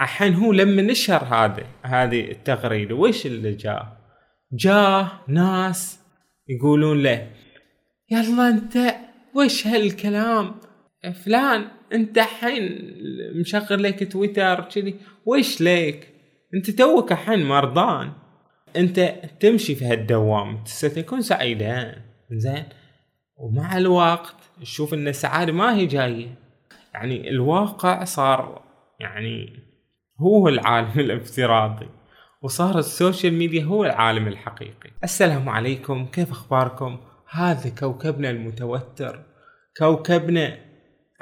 الحين هو لما نشر هذا هذه التغريدة وش اللي جاء؟ جاء ناس يقولون له يلا أنت وش هالكلام؟ فلان أنت الحين مشغل لك تويتر كذي وش ليك؟ أنت توك الحين مرضان. أنت تمشي في هالدوام ستكون سعيدا زين؟ ومع الوقت تشوف إن السعادة ما هي جاية. يعني الواقع صار يعني هو العالم الافتراضي وصار ال social media هو العالم الحقيقي. السلام عليكم كيف أخباركم؟ هذا كوكبنا المتوتر كوكبنا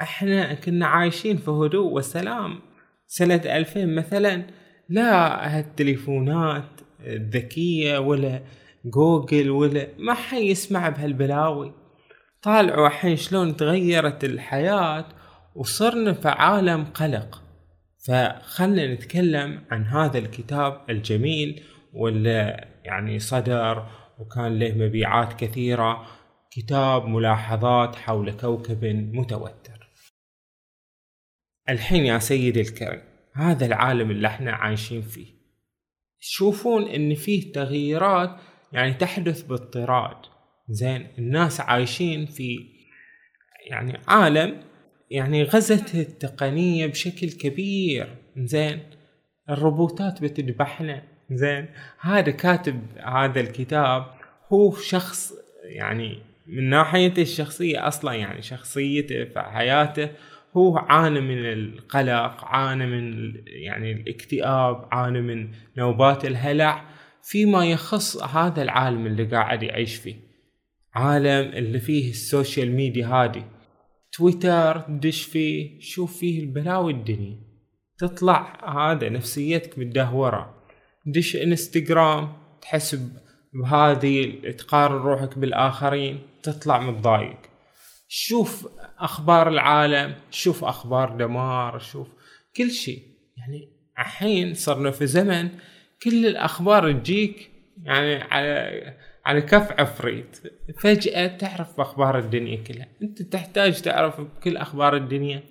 إحنا كنا عايشين في هدوء وسلام. سنة 2000 مثلا لا هالتليفونات الذكية ولا جوجل ولا ما حد يسمع بهالبلاوي. طالعوا الحين شلون تغيرت الحياة وصرنا في عالم قلق. فخلنا نتكلم عن هذا الكتاب الجميل واللي يعني صدر وكان له مبيعات كثيرة كتاب ملاحظات حول كوكب متوتر. الحين يا سيدي الكريم هذا العالم اللي إحنا عايشين فيه. تشوفون إن فيه تغييرات يعني تحدث باضطراد. زين الناس عايشين في يعني عالم يعني غزت التقنية بشكل كبير. زين. الروبوتات بتذبحنا. زين. هذا كاتب هذا الكتاب هو شخص يعني من ناحيته الشخصية أصلا يعني شخصيته في حياته هو عانى من القلق عانى من يعني الاكتئاب عانى من نوبات الهلع. فيما يخص هذا العالم اللي قاعد يعيش فيه. عالم اللي فيه ال social media هادي تويتر دش فيه شوف فيه البلاوي الدنيا. تطلع هذا نفسيتك متدهورة دش انستغرام تحس بهذه تقارن روحك بالآخرين تطلع متضايق. شوف أخبار العالم شوف أخبار دمار شوف كل شيء. يعني الحين صرنا في زمن كل الأخبار تجيك يعني على على كف عفريت. فجأة تعرف أخبار الدنيا كلها. أنت تحتاج تعرف كل أخبار الدنيا.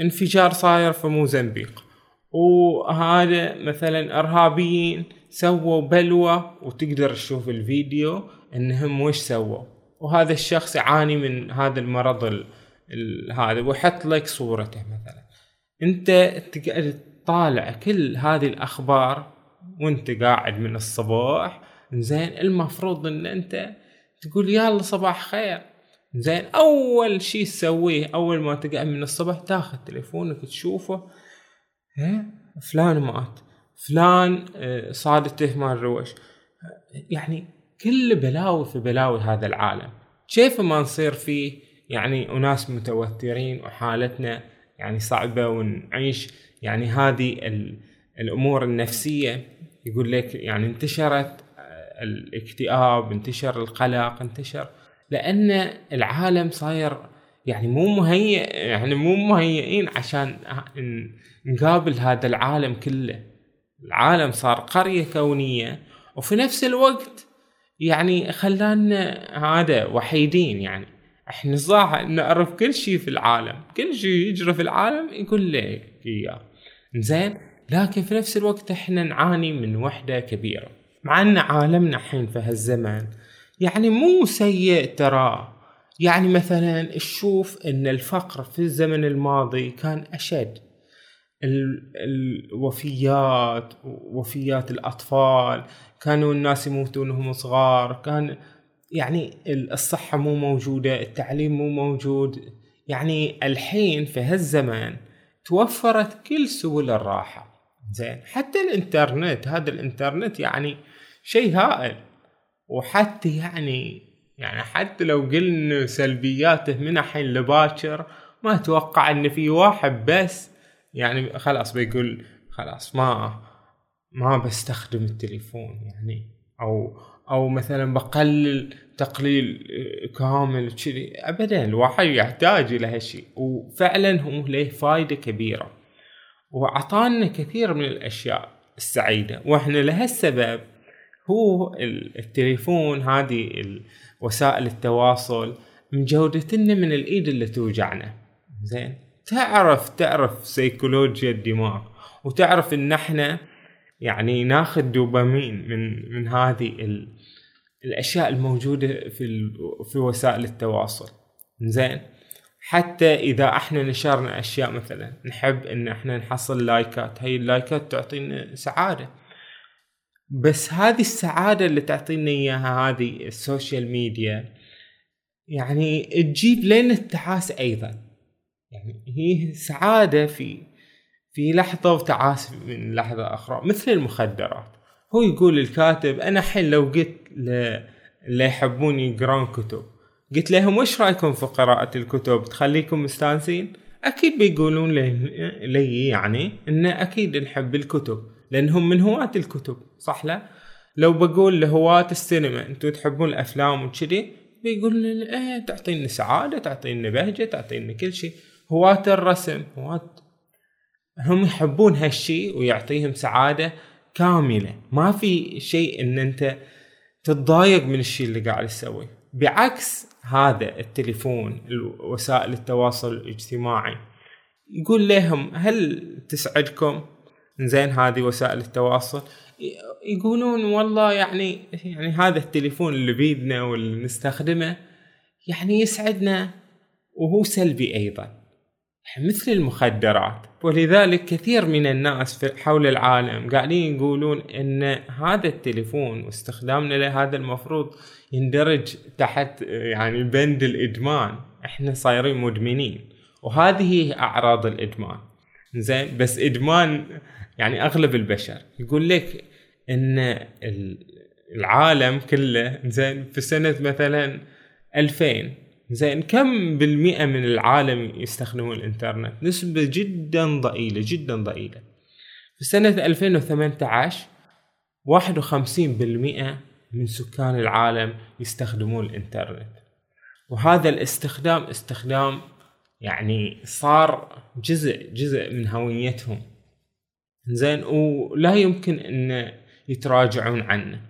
انفجار صاير في موزمبيق. وهذا مثلا إرهابيين سووا بلوى وتقدر تشوف الفيديو إنهم وش سووا. وهذا الشخص يعاني من هذا المرض ال... ال... هذا ويحط لك صورته مثلا. أنت تقعد تطالع كل هذه الأخبار وأنت قاعد من الصباح زين المفروض إن أنت تقول يلا صباح خير. زين أول شيء تسويه أول ما تقعد من الصبح تاخذ تليفونك تشوفه ها فلان مات فلان آه، صادته مال روش. يعني كل بلاوي في بلاوي هذا العالم. كيف ما نصير فيه؟ يعني أناس متوترين وحالتنا يعني صعبة ونعيش. يعني هذه الأمور النفسية يقول لك يعني انتشرت الاكتئاب انتشر القلق انتشر. لأن العالم صاير يعني مو مهيئ يعني مو مهيئين عشان نقابل هذا العالم كله. العالم صار قرية كونية وفي نفس الوقت يعني خلانا هذا وحيدين يعني. إحنا صح نعرف كل شيء في العالم كل شيء يجري في العالم يقول لك إياه. زين لكن في نفس الوقت إحنا نعاني من وحدة كبيرة. مع أن عالمنا الحين في هالزمن يعني مو سيء ترى. يعني مثلا تشوف أن الفقر في الزمن الماضي كان أشد. الوفيات وفيات الأطفال كانوا الناس يموتون وهم صغار كان يعني الصحة مو موجودة التعليم مو موجود. يعني الحين في هالزمان توفرت كل سبل الراحة. زين حتى الإنترنت هذا الإنترنت يعني شيء هائل. وحتى يعني يعني حتى لو قلنا سلبياته من الحين لباكر ما أتوقع إن في واحد بس يعني خلاص بيقول خلاص ما ما بستخدم التليفون يعني. أو أو مثلا بقلل تقليل كامل كذي ابدا الواحد يحتاج إلى هالشيء. وفعلا هو له فائده كبيرة. وأعطانا كثير من الأشياء السعيدة. وإحنا لهالسبب هو التليفون هذه وسائل التواصل مجودتنا من الإيد اللي توجعنا. زين؟ تعرف تعرف سيكولوجيا الدماغ وتعرف إن إحنا يعني ناخذ دوبامين من من هذه ال... الأشياء الموجودة في في وسائل التواصل. زين؟ حتى إذا إحنا نشرنا أشياء مثلا نحب إن إحنا نحصل لايكات هاي اللايكات تعطينا سعادة. بس هذه السعادة اللي تعطينا إياها هذه ال social media يعني تجيب لنا التعاسه أيضا. يعني هي سعادة في في لحظة وتعاسه من لحظة أخرى مثل المخدرات. هو يقول الكاتب أنا حين لو قلت اللي يحبون يقرون كتب قلت لهم وش رأيكم في قراءة الكتب؟ تخليكم مستانسين؟ أكيد بيقولون لي يعني ان أكيد نحب الكتب. لأنهم من هواة الكتب صح لا؟ لو بقول لهواة السينما أنتم تحبون الأفلام وكذي بيقول إيه تعطيني سعادة تعطيني بهجة تعطيني كل شيء. هواة الرسم هواة هم يحبون هالشيء ويعطيهم سعادة كاملة. ما في شيء إن أنت تتضايق من الشيء اللي قاعد تسويه بعكس هذا التليفون وسائل التواصل الاجتماعي يقول لهم هل تسعدكم زين هذه وسائل التواصل. يقولون والله يعني يعني هذا التليفون اللي بيدنا واللي نستخدمه يعني يسعدنا وهو سلبي أيضا. مثل المخدرات. ولذلك كثير من الناس حول العالم قاعدين يقولون إن هذا التليفون واستخدامنا له هذا المفروض يندرج تحت يعني بند الإدمان. إحنا صايرين مدمنين. وهذه هي أعراض الإدمان. زين بس إدمان يعني أغلب البشر يقول لك إن العالم كله زين في سنة مثلا 2000 زين كم بالمئة من العالم يستخدمون الإنترنت؟ نسبة جدا ضئيلة جدا ضئيلة. في سنة 2018 واحد وخمسين بالمئة من سكان العالم يستخدمون الإنترنت. وهذا الاستخدام استخدام يعني صار جزء جزء من هويتهم. زين ولا يمكن إن يتراجعون عنه.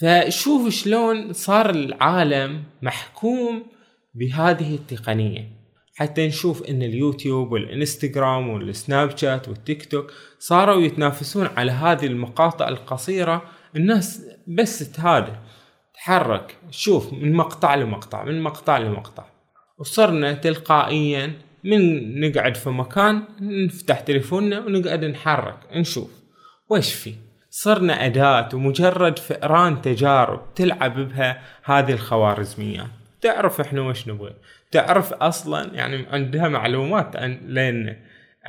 فشوف شلون صار العالم محكوم بهذه التقنية. حتى نشوف إن اليوتيوب والإنستغرام والسناب شات والتيك توك صاروا يتنافسون على هذه المقاطع القصيرة. الناس بس تهادى تحرك شوف من مقطع لمقطع من مقطع لمقطع. وصرنا تلقائيا من نقعد في مكان نفتح تليفوننا ونقعد نحرك نشوف. وش في؟ صرنا أداة ومجرد فئران تجارب تلعب بها هذه الخوارزميات تعرف إحنا وش نبغى تعرف أصلا يعني عندها معلومات عن لنا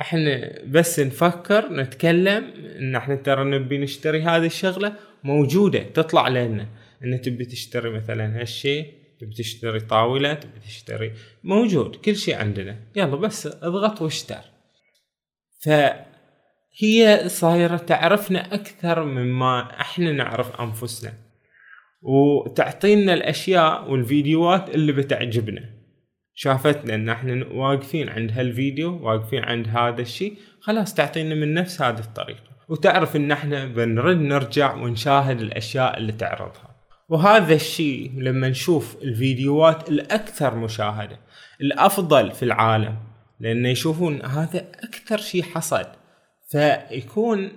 إحنا بس نفكر نتكلم إن إحنا ترى نبي نشتري هذه الشغلة موجودة تطلع لنا. إن تبي تشتري مثلا هالشيء تبي تشتري طاولة تبي تشتري موجود كل شيء عندنا. يلا بس اضغط واشتر. فهي صايرة تعرفنا أكثر مما إحنا نعرف أنفسنا. وتعطينا الأشياء والفيديوهات اللي بتعجبنا. شافتنا إن إحنا واقفين عند هالفيديو واقفين عند هذا الشيء خلاص تعطينا من نفس هذه الطريقة. وتعرف إن إحنا بنرد نرجع ونشاهد الأشياء اللي تعرضها. وهذا الشيء لما نشوف الفيديوهات الأكثر مشاهدة الأفضل في العالم لأن يشوفون هذا أكثر شيء حصل. فيكون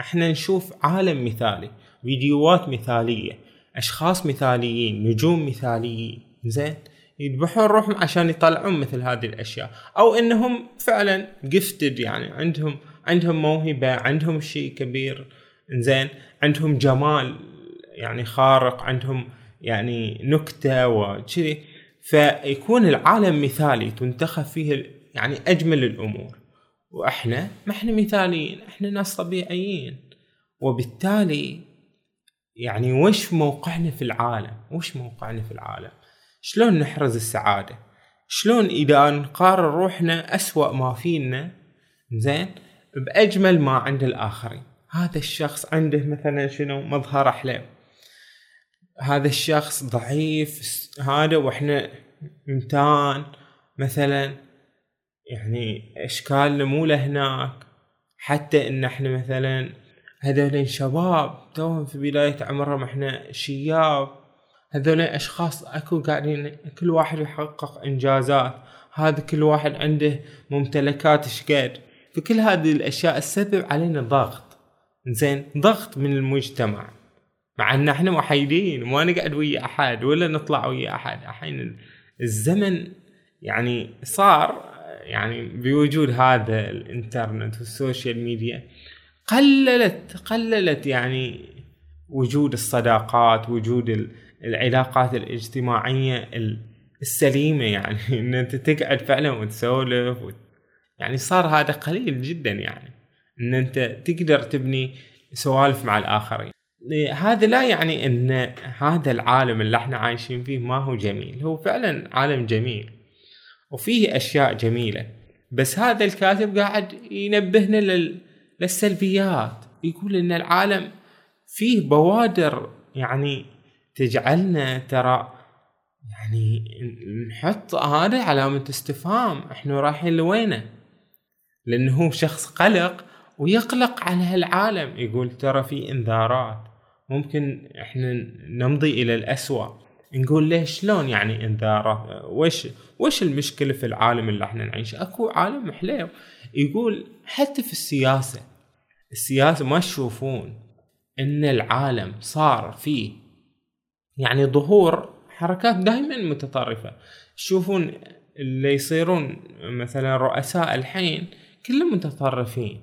إحنا نشوف عالم مثالي فيديوهات مثالية أشخاص مثاليين نجوم مثاليين زين؟ يذبحون روحهم عشان يطلعون مثل هذه الأشياء. أو إنهم فعلا جفتد يعني عندهم عندهم موهبة عندهم شيء كبير زين؟ عندهم جمال. يعني خارق عندهم يعني نكتة وكذي. فيكون العالم مثالي تنتخب فيه يعني أجمل الأمور. وإحنا ما إحنا مثاليين إحنا ناس طبيعيين. وبالتالي يعني وش موقعنا في العالم؟ وش موقعنا في العالم؟ شلون نحرز السعادة؟ شلون إذا نقارن روحنا أسوأ ما فينا زين؟ بأجمل ما عند الآخرين. هذا الشخص عنده مثلا شنو؟ مظهر أحلام هذا الشخص ضعيف هذا وإحنا متان مثلا يعني إشكالنا مو لهناك. حتى إن إحنا مثلا هذول شباب توهم في بداية عمرهم إحنا شياب. هذول أشخاص أكو قاعدين كل واحد يحقق إنجازات. هذا كل واحد عنده ممتلكات شقد. فكل هذه الأشياء تسبب علينا ضغط. زين ضغط من المجتمع. مع إن إحنا وحيدين وما نقعد ويا أحد ولا نطلع ويا أحد. الحين الزمن يعني صار يعني بوجود هذا الإنترنت وال social media قللت قللت يعني وجود الصداقات وجود العلاقات الاجتماعية السليمة يعني. إن أنت تقعد فعلا وتسولف يعني صار هذا قليل جدا يعني. إن أنت تقدر تبني سوالف مع الآخرين. هذا لا يعني إن هذا العالم اللي إحنا عايشين فيه ما هو جميل. هو فعلا عالم جميل وفيه أشياء جميلة. بس هذا الكاتب قاعد ينبهنا لل... للسلبيات. يقول إن العالم فيه بوادر يعني تجعلنا ترى يعني نحط هذا علامة استفهام إحنا رايحين لوينه؟ لأنه هو شخص قلق ويقلق على هالعالم يقول ترى في إنذارات. ممكن إحنا نمضي إلى الأسوأ. نقول ليش شلون يعني انذارات وش وش المشكلة في العالم اللي إحنا نعيش أكو عالم حليو يقول حتى في السياسة السياسة ما تشوفون إن العالم صار فيه يعني ظهور حركات دائما متطرفة. تشوفون اللي يصيرون مثلا رؤساء الحين كلهم متطرفين.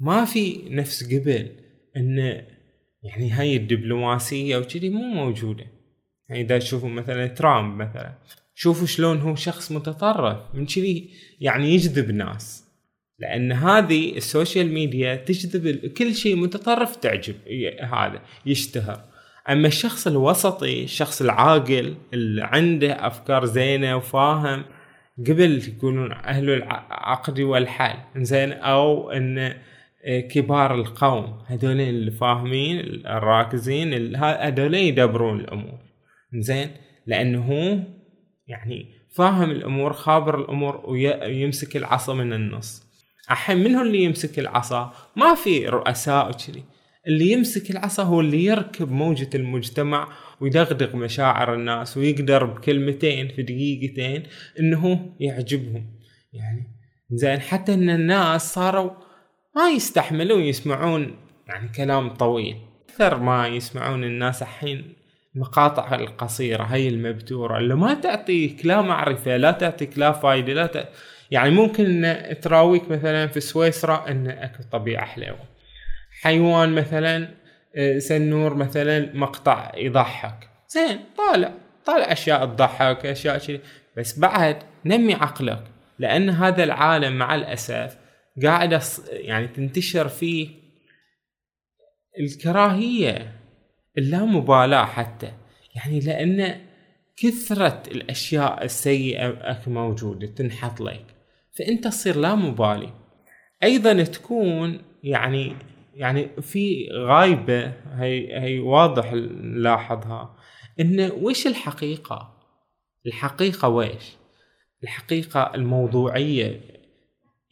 ما في نفس قبل إن يعني هاي الدبلوماسية وكذي مو موجودة. يعني إذا تشوفوا مثلا ترامب مثلا شوفوا شلون هو شخص متطرف من كذي يعني يجذب ناس. لأن هذه ال social media تجذب كل شيء متطرف تعجب هذا يشتهر. أما الشخص الوسطي الشخص العاقل اللي عنده أفكار زينة وفاهم قبل يقولون أهل العقد والحل زين أو ان كبار القوم هذول اللي فاهمين الراكزين هذول يدبرون الأمور. زين لأنه هو يعني فاهم الأمور خابر الأمور ويمسك العصا من النص. الحين من هو اللي يمسك العصا؟ ما في رؤساء وكذي. اللي يمسك العصا هو اللي يركب موجة المجتمع ويدغدغ مشاعر الناس ويقدر بكلمتين في دقيقتين إنه يعجبهم. يعني زين حتى إن الناس صاروا ما يستحملون يسمعون يعني كلام طويل. أكثر ما يسمعون الناس الحين المقاطع القصيرة هي المبتورة اللي ما تعطيك لا معرفة لا تعطيك لا فايدة لا ت... يعني ممكن ان تراويك مثلا في سويسرا إن أكو طبيعة حلوة. حيوان مثلا آه، سنور مثلا مقطع يضحك. زين طالع طالع أشياء تضحك أشياء شيء بس بعد نمي عقلك لأن هذا العالم مع الأسف قاعد يعني تنتشر فيه الكراهية اللامبالاة حتى. يعني لأن كثرة الأشياء السيئة موجودة تنحط لك. فأنت تصير لا مبالي. أيضا تكون يعني يعني في غايبة هي هي واضح نلاحظها. إن وش الحقيقة؟ الحقيقة ويش الحقيقة الموضوعية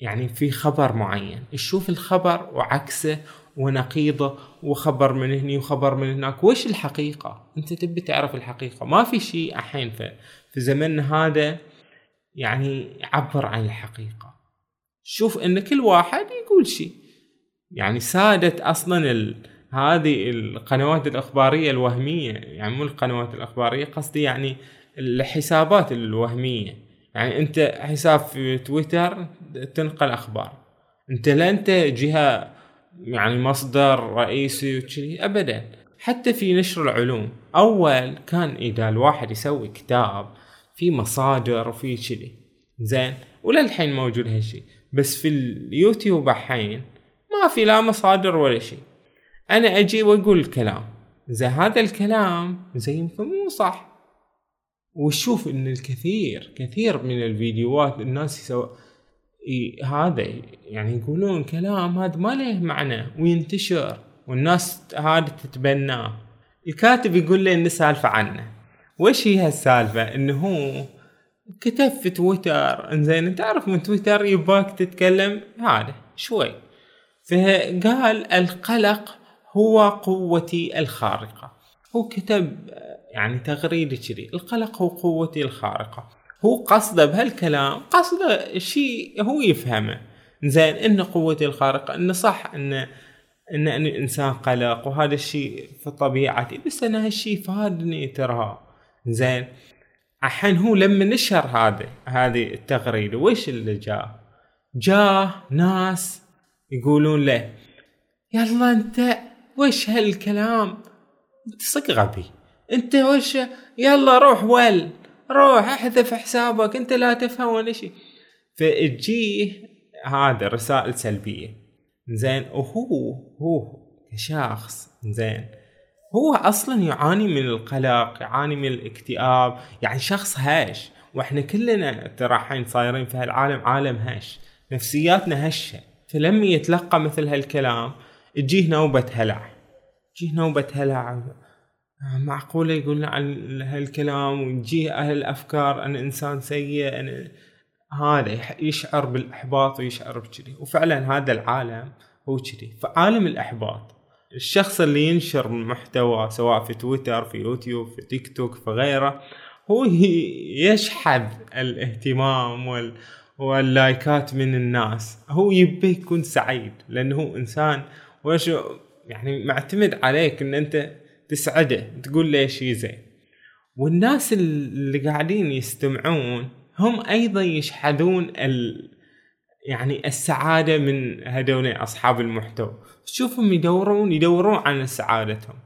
يعني في خبر معين. تشوف الخبر وعكسه ونقيضه وخبر من هني وخبر من هناك. وش الحقيقة؟ أنت تبي تعرف الحقيقة. ما في شيء الحين في, زمننا هذا يعني يعبر عن الحقيقة. شوف إن كل واحد يقول شيء. يعني سادت أصلا ال... هذه القنوات الإخبارية الوهمية. يعني مو القنوات الإخبارية قصدي يعني الحسابات الوهمية. يعني أنت حساب في تويتر تنقل أخبار. أنت لا أنت جهة يعني مصدر رئيسي وكذي ابدا. حتى في نشر العلوم أول كان إذا الواحد يسوي كتاب في مصادر وفي كذي. زين وللحين موجود هالشي. بس في اليوتيوب الحين ما في لا مصادر ولا شيء أنا أجي وأقول الكلام. زي هذا الكلام زي يمكن مو صح. وشوف إن الكثير كثير من الفيديوهات الناس يسوي هذا يعني يقولون كلام هذا ما له معنى وينتشر والناس هذا تتبناه. الكاتب يقول لي ان سالفة عنه. وش هي هالسالفة؟ إنه هو كتب في تويتر. إنزين تعرف من تويتر يباك تتكلم هذا شوي. فقال القلق هو قوتي الخارقة. هو كتب يعني تغريدة كذي. القلق هو قوتي الخارقة. هو قصده بهالكلام قصده شيء هو يفهمه. زين إن قوتي الخارقة انه صح انه إن أنا انسان قلق وهذا الشيء في طبيعتي. بس أنا هالشيء فادني ترى. زين الحين هو لما نشر هذا هذه التغريده وش اللي جاء؟ جاء ناس يقولون له يلا أنت وش هالكلام؟ انت صدق غبي. انت وش؟ يلا روح ول. روح احذف حسابك. انت لا تفهم ولا شيء. فتجيه هذا رسائل سلبية. زين وهو هو كشخص زين. هو أصلا يعاني من القلق يعاني من الاكتئاب يعني شخص هش. وإحنا كلنا ترى الحين صايرين في هالعالم عالم هش. نفسياتنا هشة. فلما يتلقى مثل هالكلام. تجيه نوبة هلع. تجيه نوبة هلع. معقولة يقول عن هالكلام ويجيه أهل الأفكار أنا إنسان سيء أنا هذا يشعر بالإحباط ويشعر بكذي. وفعلا هذا العالم هو كذي. فعالم الإحباط الشخص اللي ينشر محتوى سواء في تويتر في يوتيوب في تيك توك في غيره هو يشحذ الاهتمام وال واللايكات من الناس. هو يبي يكون سعيد لأنه هو إنسان وش يعني معتمد عليك إن أنت تسعده تقول له شيء زين. والناس اللي قاعدين يستمعون هم أيضا يشحذون ال يعني السعادة من هذول أصحاب المحتوى. تشوفهم يدورون يدورون عن سعادتهم.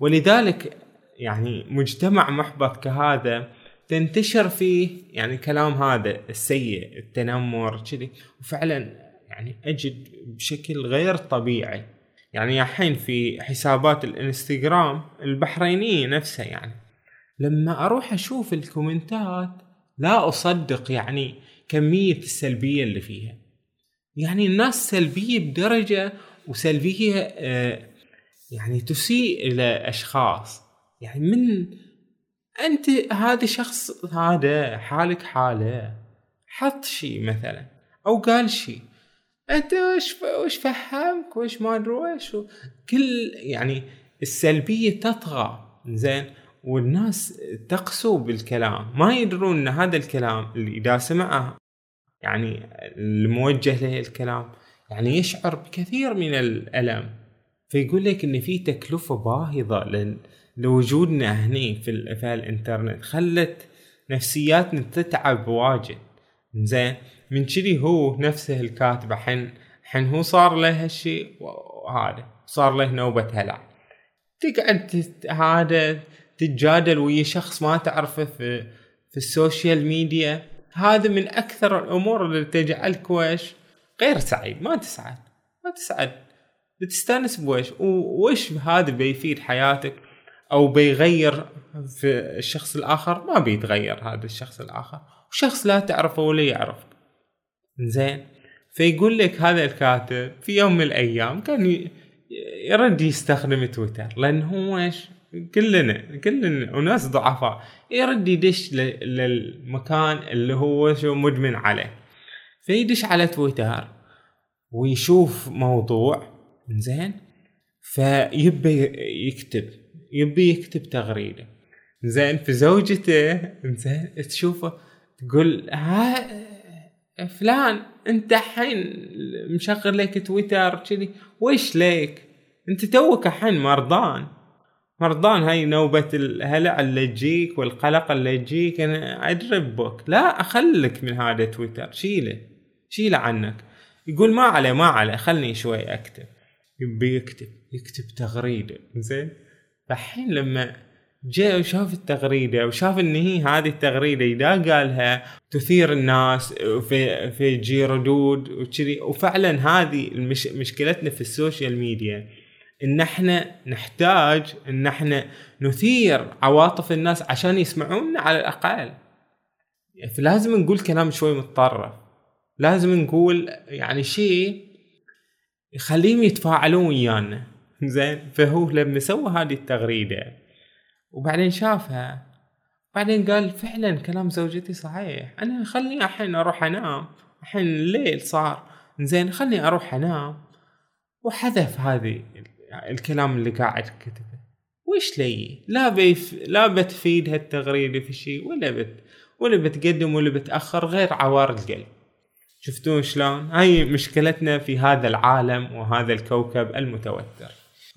ولذلك يعني مجتمع محبط كهذا تنتشر فيه يعني كلام هذا السيء التنمر كذي. وفعلا يعني أجد بشكل غير طبيعي. يعني الحين في حسابات الانستغرام البحرينية نفسها يعني. لما أروح أشوف الكومنتات لا أصدق يعني كمية السلبية اللي فيها. يعني الناس سلبية بدرجة وسلبية آه، يعني تسيء إلى أشخاص. يعني من أنت هذا شخص هذا حالك حالة حط شيء مثلا أو قال شيء. أنت وش وش فهمك؟ وش ما ادري وش كل يعني السلبية تطغى زين؟ والناس تقسو بالكلام. ما يدرون إن هذا الكلام اللي إذا سمعه يعني الموجه له الكلام يعني يشعر بكثير من الألم. فيقول لك إن في تكلفة باهظة لوجودنا هني في, في الإنترنت. خلت نفسياتنا تتعب واجد. زين. من كذي هو نفسه الكاتب حين حين هو صار له هالشيء وهذا صار له نوبة هلع. تقعد هذا تتجادل ويا شخص ما تعرفه في في ال social media. هذا من أكثر الأمور اللي تجعلك وش غير سعيد ما تسعد ما تسعد. بتستأنس بوش وش هذا بيفيد حياتك أو بيغير في الشخص الآخر؟ ما بيتغير هذا الشخص الآخر. وشخص لا تعرفه ولا يعرفك. زين فيقول لك هذا الكاتب في يوم من الأيام كان يرد يستخدم تويتر. لأن هو إيش؟ كلنا كلنا وناس ضعفاء. يرد يدش للمكان اللي هو شو مدمن عليه. فيدش على تويتر ويشوف موضوع. زين فيبي يكتب يبي يكتب تغريدة. زين في زوجته زين تشوفه تقول ها فلان انت الحين مشغل لك تويتر كذي ويش ليك؟ انت توك الحين مرضان. مرضان هاي نوبة الهلع اللي تجيك والقلق اللي تجيك أنا أدري بك لا اخلك من هذا تويتر شيله شيله عنك. يقول ما عليه ما عليه خلني شوي أكتب. يبي يكتب يكتب تغريدة زين؟ الحين لما جاء وشاف التغريدة وشاف إن هي هذه التغريدة إذا قالها تثير الناس في في تجي ردود وكذي. وفعلا هذه المش مشكلتنا في السوشيال ميديا إن إحنا نحتاج إن إحنا نثير عواطف الناس عشان يسمعونا على الأقل. فلازم نقول كلام شوي متطرف. لازم نقول يعني شيء يخليهم يتفاعلون ويانا. زين فهو لما سوى هذه التغريدة وبعدين شافها. بعدين قال فعلا كلام زوجتي صحيح. أنا خلني الحين أروح أنام. الحين الليل صار. زين خلني أروح أنام. وحذف هذه الكلام اللي قاعد كتبه. وش لي؟ لا بيف لا بتفيد هالتغريدة في شيء ولا بت ولا بتقدم ولا بتأخر غير عوار القلب. شفتون شلون؟ هاي مشكلتنا في هذا العالم وهذا الكوكب المتوتر.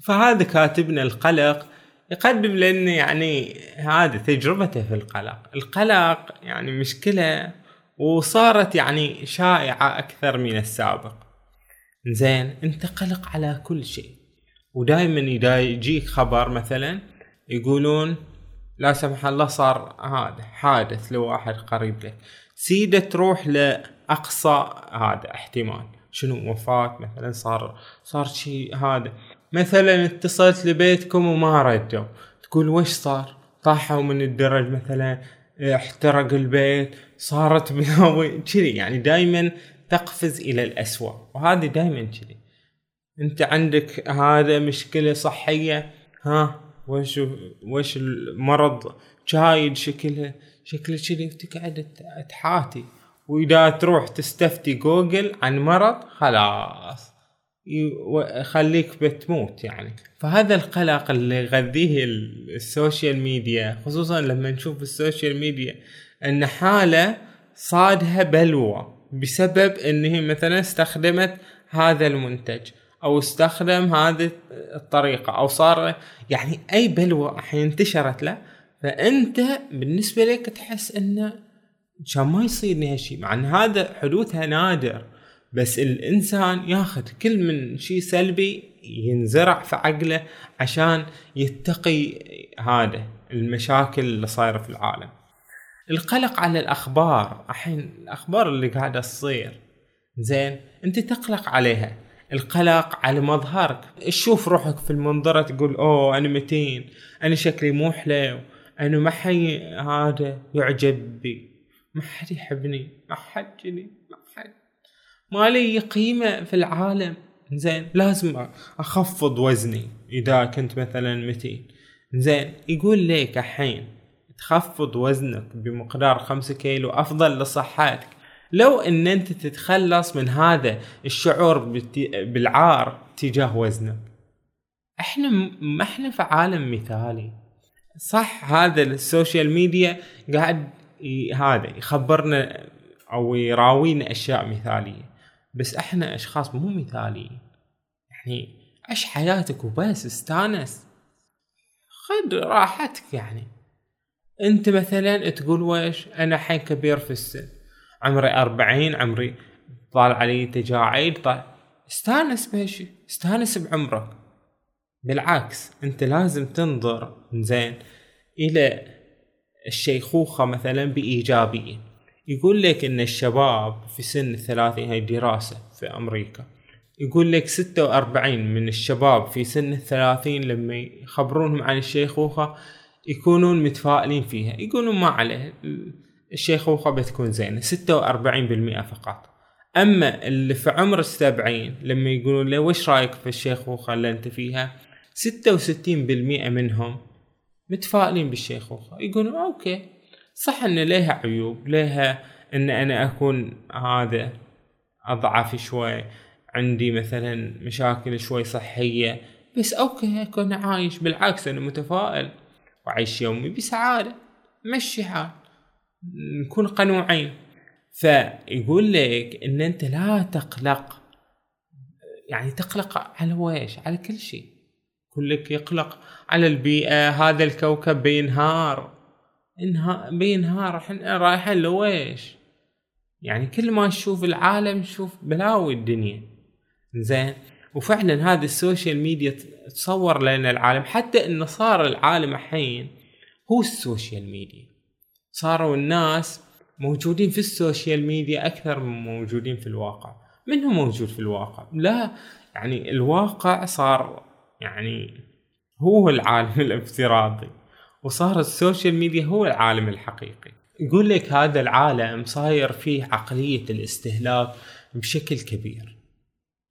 فهذا كاتبنا القلق يقدم لنا يعني هذا تجربته في القلق. القلق يعني مشكلة وصارت يعني شائعة أكثر من السابق. زين أنت قلق على كل شيء. ودائما إذا يجيك خبر مثلا يقولون لا سمح الله صار هذا حادث لواحد قريب لك. سيدة تروح لأقصى هذا احتمال. شنو؟ وفاة مثلا صار صار شيء هذا. مثلا اتصلت لبيتكم وما ردوا تقول وش صار؟ طاحوا من الدرج مثلا احترق البيت صارت بلاوي كذي يعني دائما تقفز إلى الأسوأ. وهذه دائما كذي. أنت عندك هذا مشكلة صحية؟ ها؟ وش وش المرض؟ جايد شكله شكله كذي. وتقعد تحاتي. وإذا تروح تستفتي جوجل عن مرض خلاص. يخليك بتموت يعني. فهذا القلق اللي يغذيه ال social media خصوصا لما نشوف ال social media إن حالة صادها بلوى بسبب انه مثلا استخدمت هذا المنتج أو استخدم هذه الطريقة أو صار يعني أي بلوى الحين انتشرت له فأنت بالنسبة لك تحس إنه عشان ما يصير هالشيء مع إن هذا حدوثها نادر. بس الإنسان ياخذ كل من شيء سلبي ينزرع في عقله عشان يتقي هذا المشاكل اللي صايرة في العالم. القلق على الأخبار الحين الأخبار اللي قاعدة تصير. زين أنت تقلق عليها. القلق على مظهرك. تشوف روحك في المنظرة تقول أوه أنا متين أنا شكلي مو حلو أنا ما حي هذا يعجب بي ما حد يحبني ما حد جني ما لي قيمة في العالم. زين لازم أخفض وزني إذا كنت مثلا متين. زين يقول لك الحين تخفض وزنك بمقدار خمسة كيلو أفضل لصحتك. لو إن أنت تتخلص من هذا الشعور بالعار تجاه وزنك. إحنا ما إحنا في عالم مثالي. صح هذا ال social media قاعد هذا يخبرنا أو يراوينا أشياء مثالية. بس إحنا اشخاص مو مثاليين. يعني عش حياتك وبس استانس. خذ راحتك يعني. انت مثلا تقول ويش أنا حين كبير في السن. عمري أربعين عمري طال علي تجاعيد طال. استانس بهالشي استانس بعمرك. بالعكس انت لازم تنظر زين إلى الشيخوخة مثلا بإيجابية يقول لك إن الشباب في سن الثلاثين هاي دراسة في أمريكا يقول لك ستة وأربعين من الشباب في سن الثلاثين لما يخبرونهم عن الشيخوخة يكونون متفائلين فيها. يقولون ما عليه الشيخوخة بتكون زينة ستة وأربعين بالمئة فقط. أما اللي في عمر السبعين لما يقولون له وش رأيك في الشيخوخة اللي أنت فيها؟ ستة وستين بالمئة منهم متفائلين بالشيخوخة. يقولون أوكي. صح إن لها عيوب لها إن أنا أكون هذا أضعف شوي عندي مثلا مشاكل شوي صحية بس أوكي أكون عايش بالعكس أنا متفائل وعيش يومي بسعادة مشي حال نكون قنوعين. فيقول لك إن أنت لا تقلق يعني تقلق على ويش؟ على كل شيء. يقول لك يقلق على البيئة هذا الكوكب بينهار. انها بينهار إحنا رايحين لويش؟ يعني كل ما نشوف العالم نشوف بلاوي الدنيا. زين. وفعلا هذا ال social media تصور لنا العالم. حتى إنه صار العالم الحين هو ال social media. صاروا الناس موجودين في ال social media أكثر من موجودين في الواقع. من هو موجود في الواقع؟ لا يعني الواقع صار يعني هو العالم الافتراضي. وصار ال social media هو العالم الحقيقي. يقول لك هذا العالم صاير فيه عقلية الاستهلاك بشكل كبير.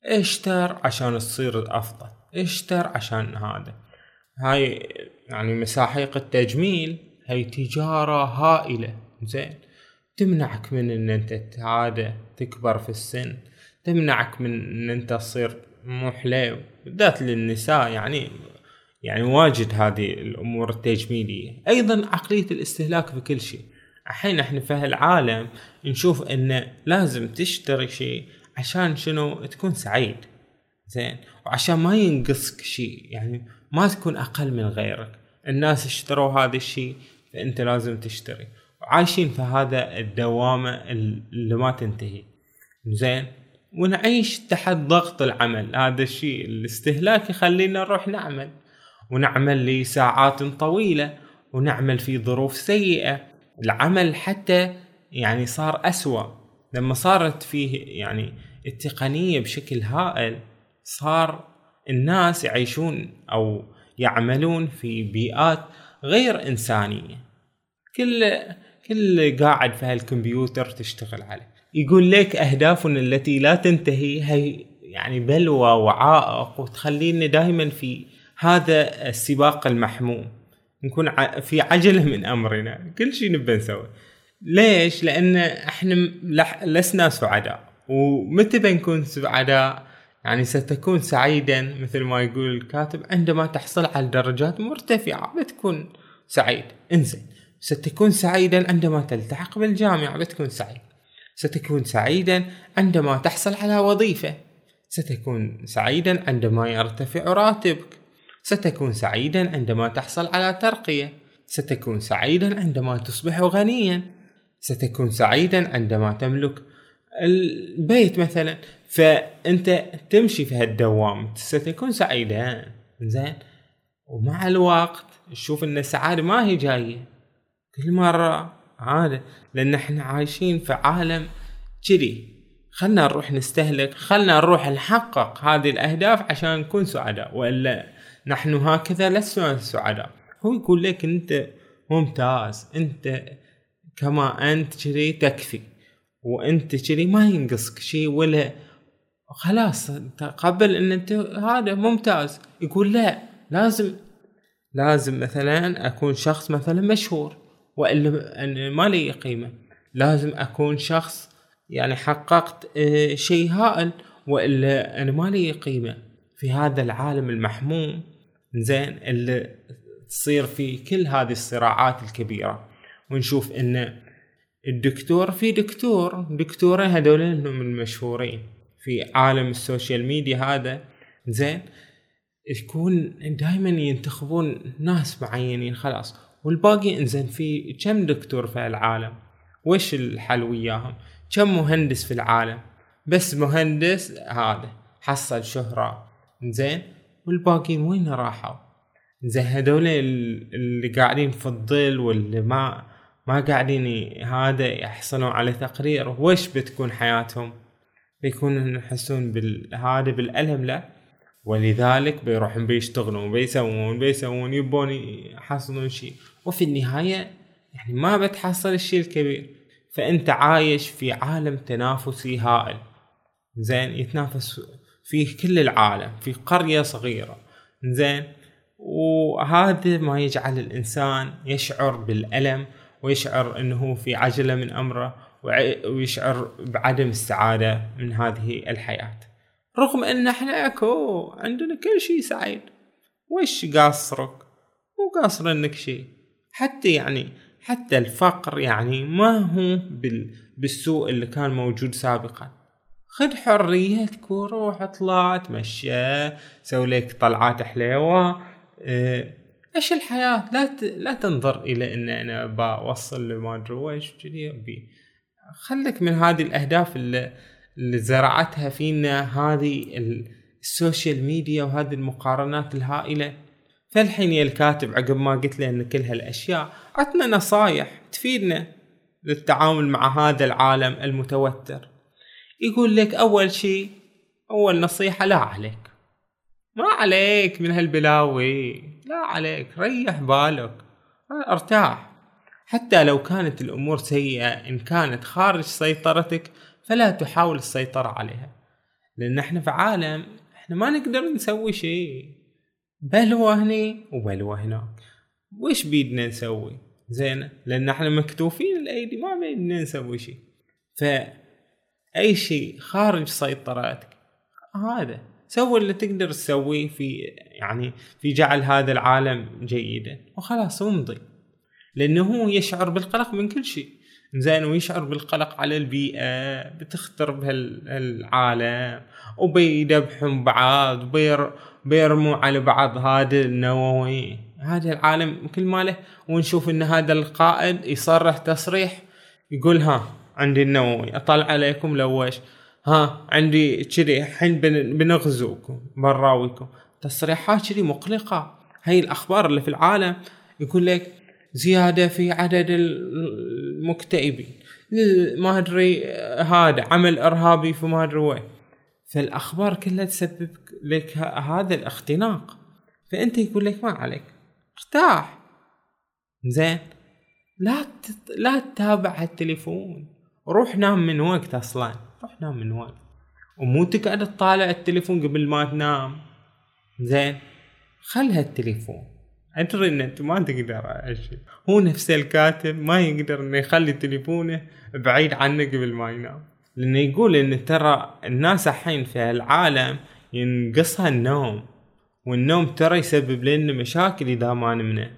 اشتر عشان تصير أفضل اشتر عشان هذا. هاي يعني مساحيق التجميل هي تجارة هائلة. زين. تمنعك من إن أنت هذا تكبر في السن تمنعك من إن أنت تصير مو حليو بالذات للنساء يعني يعني واجد هذه الأمور التجميلية. أيضا عقلية الاستهلاك في كل شيء. الحين إحنا في هالعالم نشوف انه لازم تشتري شيء عشان شنو؟ تكون سعيد. زين. وعشان ما ينقصك شيء. يعني ما تكون أقل من غيرك. الناس اشتروا هذا الشيء فأنت لازم تشتري. وعايشين في هذا الدوامة اللي ما تنتهي. زين. ونعيش تحت ضغط العمل. هذا الشيء الاستهلاك يخلينا نروح نعمل. ونعمل لساعات طويلة ونعمل في ظروف سيئة. العمل حتى يعني صار أسوأ. لما صارت فيه يعني التقنية بشكل هائل صار الناس يعيشون أو يعملون في بيئات غير إنسانية. كل كل قاعد في هالكمبيوتر تشتغل عليه. يقول لك أهدافنا التي لا تنتهي هي يعني بلوى وعائق وتخلينا دائما في هذا السباق المحموم. نكون في عجله من أمرنا. كل شيء نبي نسوي. ليش؟ لأن إحنا لسنا سعداء. ومتى بنكون سعداء؟ يعني ستكون سعيدا. مثل ما يقول الكاتب عندما تحصل على درجات مرتفعة بتكون سعيد. إنزين. ستكون سعيدا عندما تلتحق بالجامعة بتكون سعيد. ستكون سعيدا عندما تحصل على وظيفة ستكون سعيدا عندما يرتفع راتبك. ستكون سعيدا عندما تحصل على ترقية. ستكون سعيدا عندما تصبح غنيا. ستكون سعيدا عندما تملك البيت مثلا. فأنت تمشي في هالدوام ستكون سعيدا. زين؟ ومع الوقت تشوف إن السعادة ما هي جاية. كل مرة عادة لأن إحنا عايشين في عالم كذي. خلنا نروح نستهلك خلنا نروح نحقق هذه الأهداف عشان نكون سعداء والا نحن هكذا لسنا سعداء هو يقول لك أنت ممتاز أنت كما أنت كذي تكفي وأنت كذي ما ينقصك شيء ولا خلاص تقبل أن أنت هذا ممتاز. يقول لا لازم لازم مثلا أكون شخص مثلا مشهور والا ما لي قيمة. لازم أكون شخص يعني حققت آه، شيء هائل وإلا أنا ما لي قيمة. في هذا العالم المحموم زين اللي تصير في كل هذه الصراعات الكبيرة. ونشوف إن الدكتور في دكتور دكتورين هذول هم المشهورين في عالم ال social media هذا. زين يكون دائما ينتخبون ناس معينين خلاص. والباقي إنزين في كم دكتور في العالم؟ وش الحل وياهم؟ كم مهندس في العالم؟ بس مهندس هذا حصل شهرة. زين والباقيين وين راحوا؟ زين هذول اللي قاعدين في الظل واللي ما ما قاعدين هذا يحصلون على تقرير. وش بتكون حياتهم؟ بيكونوا يحسون بالهذا بالألم لا ولذلك بيروحون بيشتغلون بيسوون بيسوون يبون يحصلون شيء. وفي النهاية يعني ما بتحصل الشيء الكبير. فأنت عايش في عالم تنافسي هائل. زين يتنافس في كل العالم في قرية صغيرة. زين وهذا ما يجعل الإنسان يشعر بالألم ويشعر أنه في عجلة من أمره ويشعر بعدم السعادة من هذه الحياة. رغم أن إحنا أكو عندنا كل شيء سعيد. وش قاصرك؟ مو قاصر إنك شيء. حتى يعني حتى الفقر يعني ما هو بالسوء اللي كان موجود سابقا. خذ حريتك وروح اطلع تمشى سوي لك طلعات حليوة. آه إيش الحياة؟ لا ت... لا تنظر إلى إن أنا بوصل لما أدري ويش كذي خليك من هذه الأهداف اللي, اللي زرعتها فينا هذه ال social media وهذه المقارنات الهائلة. فالحين يا الكاتب عقب ما قلت له ان كل هالأشياء عطنا نصايح تفيدنا للتعامل مع هذا العالم المتوتر. يقول لك أول شيء أول نصيحة لا عليك. ما عليك من هالبلاوي. لا عليك ريح بالك. أرتاح. حتى لو كانت الأمور سيئة إن كانت خارج سيطرتك فلا تحاول السيطرة عليها. لأن إحنا في عالم إحنا ما نقدر نسوي شيء. بلوى هني وبلوى هناك وش بيدنا نسوي؟ زين لأن إحنا مكتوفين الأيدي ما بيدنا نسوي شيء. ف أي شيء خارج سيطرتك هذا. سوي اللي تقدر تسويه في يعني في جعل هذا العالم جيدا. وخلاص وامضي لأنه هو يشعر بالقلق من كل شيء. زين ويشعر بالقلق على البيئة بتخترب هالعالم وبيذبحون بعض بيرموا على بعض هذا النووي هذا العالم كل ماله. ونشوف إن هذا القائد يصرح تصريح يقول ها عندي النووي. أطلع عليكم لوش ها عندي كذي الحين بنغزوكم براويكم. تصريحات كذي مقلقة. هاي الأخبار اللي في العالم يقول لك زيادة في عدد المكتئبين. ما أدري هذا عمل إرهابي في ما أدري وين. فالأخبار كلها تسبب لك هذا الاختناق. فأنت يقول لك ما عليك. ارتاح. زين. لا تت... لا تتابع التليفون. روح نام من وقت أصلا. روح نام من وقت. ومو تقعد تطالع التليفون قبل ما تنام. زين. خلها التليفون أدري إن أنت ما تقدر اشي هو نفس الكاتب ما يقدر إنه يخلي تليفونه بعيد عنه قبل ما ينام. لأنه يقول إن ترى الناس الحين في العالم ينقصها النوم والنوم ترى يسبب لنا مشاكل إذا ما نمنا.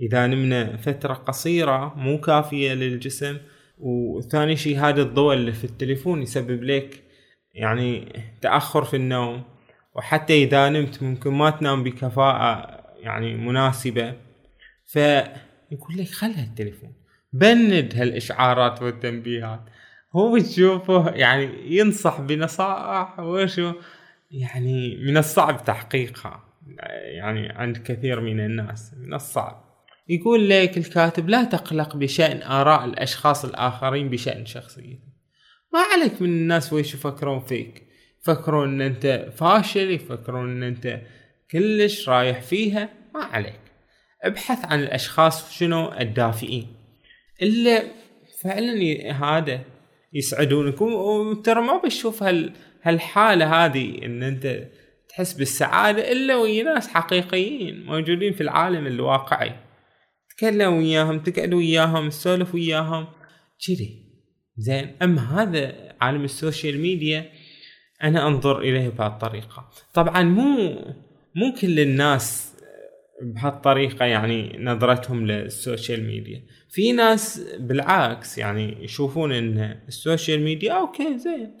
إذا نمنا فترة قصيرة مو كافية للجسم وثاني شيء هذا الضوء اللي في التليفون يسبب لك يعني تأخر في النوم. وحتى إذا نمت ممكن ما تنام بكفاءة يعني مناسبة. فيقول لك خلها التليفون بند هالإشعارات والتنبيهات. هو تشوفه يعني ينصح بنصائح وشو يعني من الصعب تحقيقها. يعني عند كثير من الناس من الصعب. يقول لك الكاتب لا تقلق بشأن آراء الأشخاص الآخرين بشأن شخصيتك. ما عليك من الناس ويش يفكرون فيك. يفكرون إن أنت فاشل يفكرون إن أنت كلش رايح فيها. ما عليك. ابحث عن الأشخاص شنو الدافئين اللي فعلا هذا يسعدونك. وترى ما بتشوف هال هالحالة هذه إن أنت تحس بالسعادة إلا ويا ناس حقيقيين موجودين في العالم الواقعي. تكلم وياهم تقعد وياهم تسولف وياهم. كذي. زين. أما هذا عالم ال social media أنا أنظر إليه بهالطريقة. طبعا مو مو كل الناس بهالطريقة يعني نظرتهم لل social media. في ناس بالعكس يعني يشوفون إن ال social media okay زين.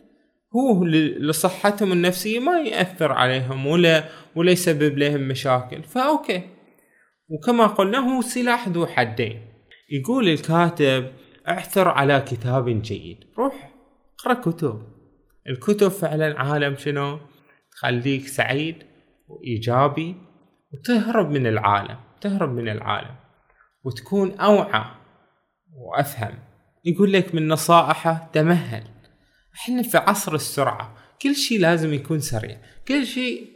هو لصحتهم النفسية ما يأثر عليهم ولا ولا يسبب لهم مشاكل. فأوكي. وكما قلنا هو سلاح ذو حدين. يقول الكاتب اعثر على كتاب جيد. روح اقرأ كتب. الكتب فعلا عالم شنو؟ تخليك سعيد وإيجابي وتهرب من العالم تهرب من العالم وتكون أوعى وأفهم. يقول لك من نصائحه تمهل. إحنا في عصر السرعة كل شيء لازم يكون سريع. كل شيء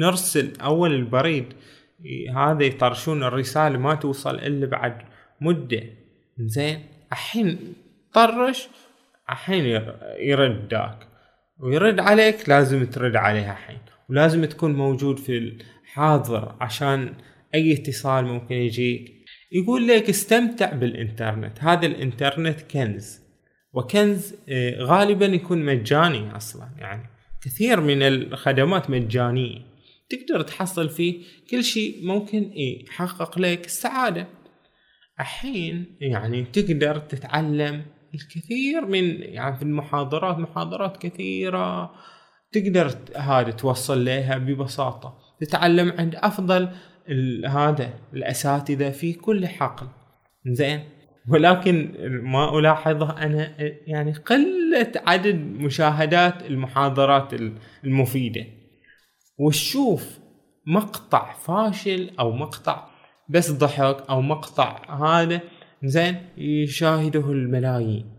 نرسل اول البريد هذا يطرشون الرسالة ما توصل إلا بعد مدة. زين الحين طرش الحين يرد داك ويرد عليك لازم ترد عليه الحين. ولازم تكون موجود في الحاضر عشان أي اتصال ممكن يجيك. يقول لك استمتع بالإنترنت. هذا الإنترنت كنز. وكنز آه، غالبا يكون مجاني أصلا. يعني كثير من الخدمات مجانية. تقدر تحصل فيه كل شيء ممكن يحقق لك السعادة. الحين يعني تقدر تتعلم الكثير من يعني في المحاضرات محاضرات كثيرة تقدر هذا توصل لها ببساطة. تتعلم عند أفضل هذا الأساتذة في كل حقل. زين؟ ولكن ما ألاحظه أنا يعني قلة عدد مشاهدات المحاضرات المفيدة. وتشوف مقطع فاشل أو مقطع بس ضحك أو مقطع هذا زين يشاهده الملايين.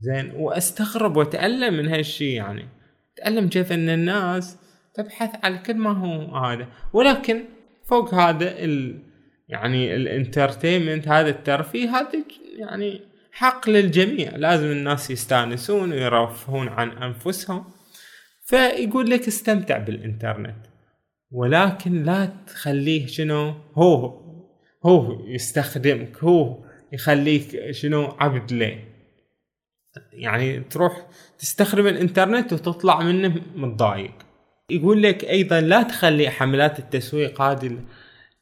زين وأستغرب وأتألم من هالشي يعني. أتألم كيف إن الناس تبحث على كل ما هو هذا. ولكن فوق هذا ال يعني الانترتينمنت هذا الترفيه هذا يعني حق للجميع. لازم الناس يستانسون ويرفهون عن أنفسهم. فيقول لك استمتع بالإنترنت ولكن لا تخليه شنو؟ هو هو يستخدمك هو يخليك شنو؟ عبد ليه يعني تروح تستخدم الإنترنت وتطلع منه متضايق. يقول لك أيضا لا تخلي حملات التسويق هذه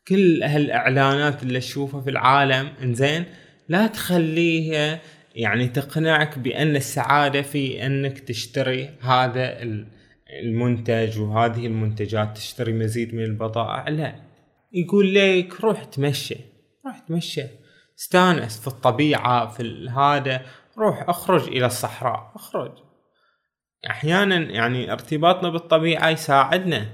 كل هالإعلانات اللي تشوفها في العالم إنزين لا تخليها يعني تقنعك بأن السعادة في أنك تشتري هذا المنتج وهذه المنتجات تشتري مزيد من البضائع. لا يقول لك روح تمشي روح تمشي. استانس في الطبيعة في هذا روح اخرج إلى الصحراء اخرج. أحيانا يعني ارتباطنا بالطبيعة يساعدنا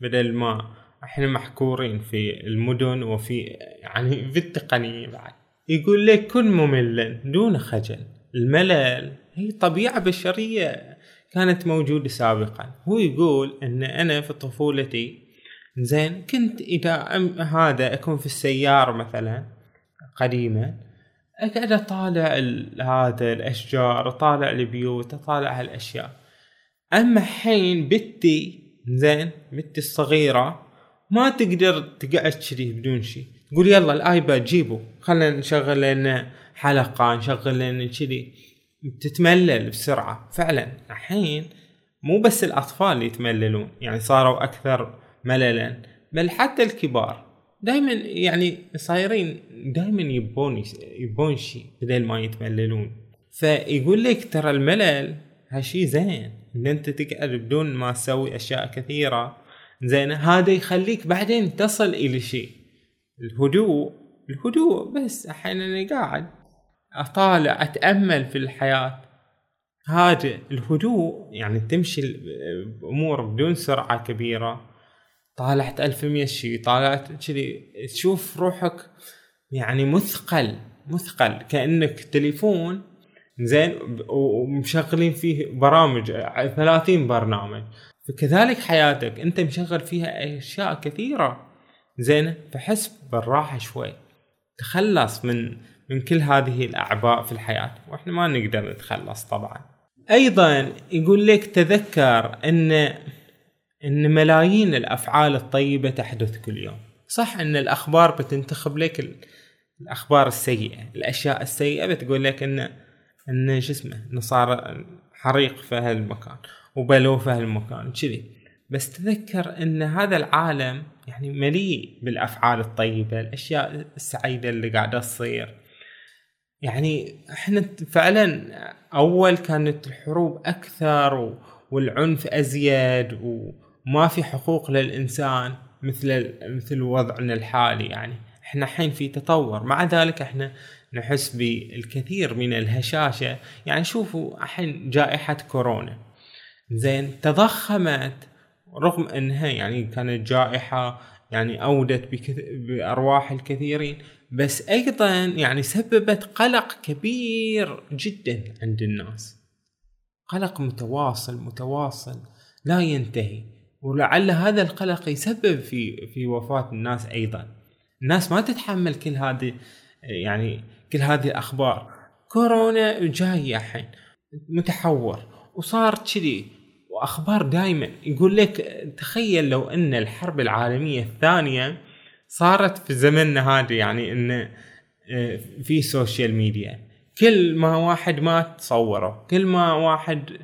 بدل ما إحنا محكورين في المدن وفي يعني في التقنية بعد. يقول لك كن مملا دون خجل. الملل هي طبيعة بشرية. كانت موجودة سابقا. هو يقول إن أنا في طفولتي زين كنت إذا هذا أكون في السيارة مثلا قديما أقعد أطالع هذا الأشجار أطالع البيوت أطالع هالأشياء. أما حين بنتي زين بنتي الصغيرة ما تقدر تقعد كذي بدون شيء تقول يلا الآيباد جيبه خلينا نشغل لنا حلقة نشغل لنا كذي. تتملل بسرعة. فعلا الحين مو بس الأطفال يتمللون يعني صاروا أكثر مللا بل حتى الكبار. دائما يعني صايرين دائما يبون يبون شيء بدل ما يتمللون. فيقول لك ترى الملل هالشي زين إن أنت تقعد بدون ما تسوي أشياء كثيرة. زين هذا يخليك بعدين تصل إلى شيء. الهدوء الهدوء بس أحيانا قاعد أطالع أتأمل في الحياة. هذا الهدوء يعني تمشي الأمور بدون سرعة كبيرة. طالعت 1100 شيء طالعت كذي تشوف روحك يعني مثقل مثقل. كأنك تليفون زين ومشغلين فيه برامج 30 برنامج. فكذلك حياتك أنت مشغل فيها أشياء كثيرة. زين فحس بالراحة شوي. تخلص من من كل هذه الاعباء في الحياة وإحنا ما نقدر نتخلص طبعا. أيضا يقول لك تذكر إن إن ملايين الأفعال الطيبة تحدث كل يوم. صح إن الأخبار بتنتخب لك الأخبار السيئة الأشياء السيئة بتقول لك إن إن شو اسمه صار حريق في هالمكان وبلو في هالمكان كذي. بس تذكر إن هذا العالم يعني مليء بالأفعال الطيبة الأشياء السعيدة اللي قاعدة تصير. يعني إحنا فعلا أول كانت الحروب أكثر والعنف أزيد وما في حقوق للإنسان مثل مثل وضعنا الحالي يعني. إحنا الحين في تطور. مع ذلك إحنا نحس بالكثير من الهشاشة. يعني شوفوا الحين جائحة كورونا. زين تضخمت رغم إنها يعني كانت جائحة يعني أودت بأرواح الكثيرين. بس أيضا يعني سببت قلق كبير جدا عند الناس. قلق متواصل متواصل لا ينتهي. ولعل هذا القلق يسبب في في وفاة الناس أيضا. الناس ما تتحمل كل هذه يعني كل هذه الأخبار. كورونا جاي الحين متحور وصار كذي. وأخبار دائما يقول لك تخيل لو أن الحرب العالمية الثانية صارت في زمننا هذا يعني إن آه، في social media كل ما واحد مات صوره كل ما واحد آه،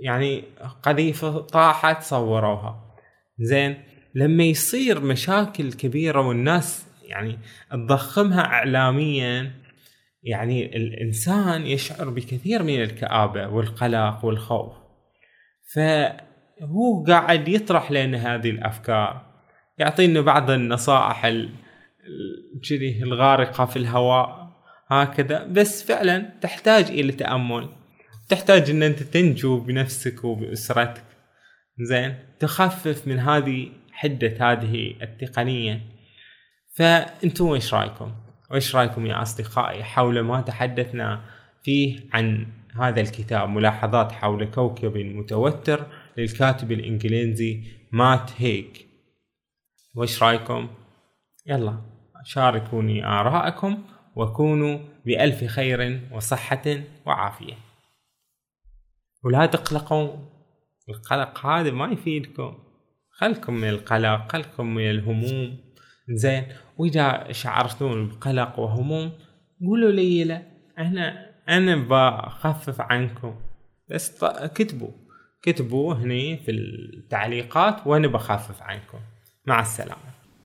يعني قذيفة طاحت صوروها. زين لما يصير مشاكل كبيرة والناس يعني تضخمها اعلاميا يعني الإنسان يشعر بكثير من الكآبة والقلق والخوف. فهو قاعد يطرح لنا هذه الأفكار. يعطينا بعض النصائح كذي الغارقة في الهواء هكذا. بس فعلا تحتاج إلى تأمل. تحتاج إن أنت تنجو بنفسك وبأسرتك. زين؟ تخفف من هذه حدة هذه التقنية. فأنتم إيش رأيكم؟ وإيش رأيكم يا أصدقائي؟ حول ما تحدثنا فيه عن هذا الكتاب ملاحظات حول كوكب متوتر للكاتب الإنجليزي مات هيك. وايش رأيكم؟ يلا شاركوني آراءكم وكونوا بألف خير وصحة وعافية. ولا تقلقوا القلق هذا ما يفيدكم. خلكم من القلق خلكم من الهموم. زين وإذا شعرتون بقلق وهموم قولوا لي لا أنا أنا بخفف عنكم. بس كتبوا كتبوا هني في التعليقات وأنا بخفف عنكم. مع السلامة.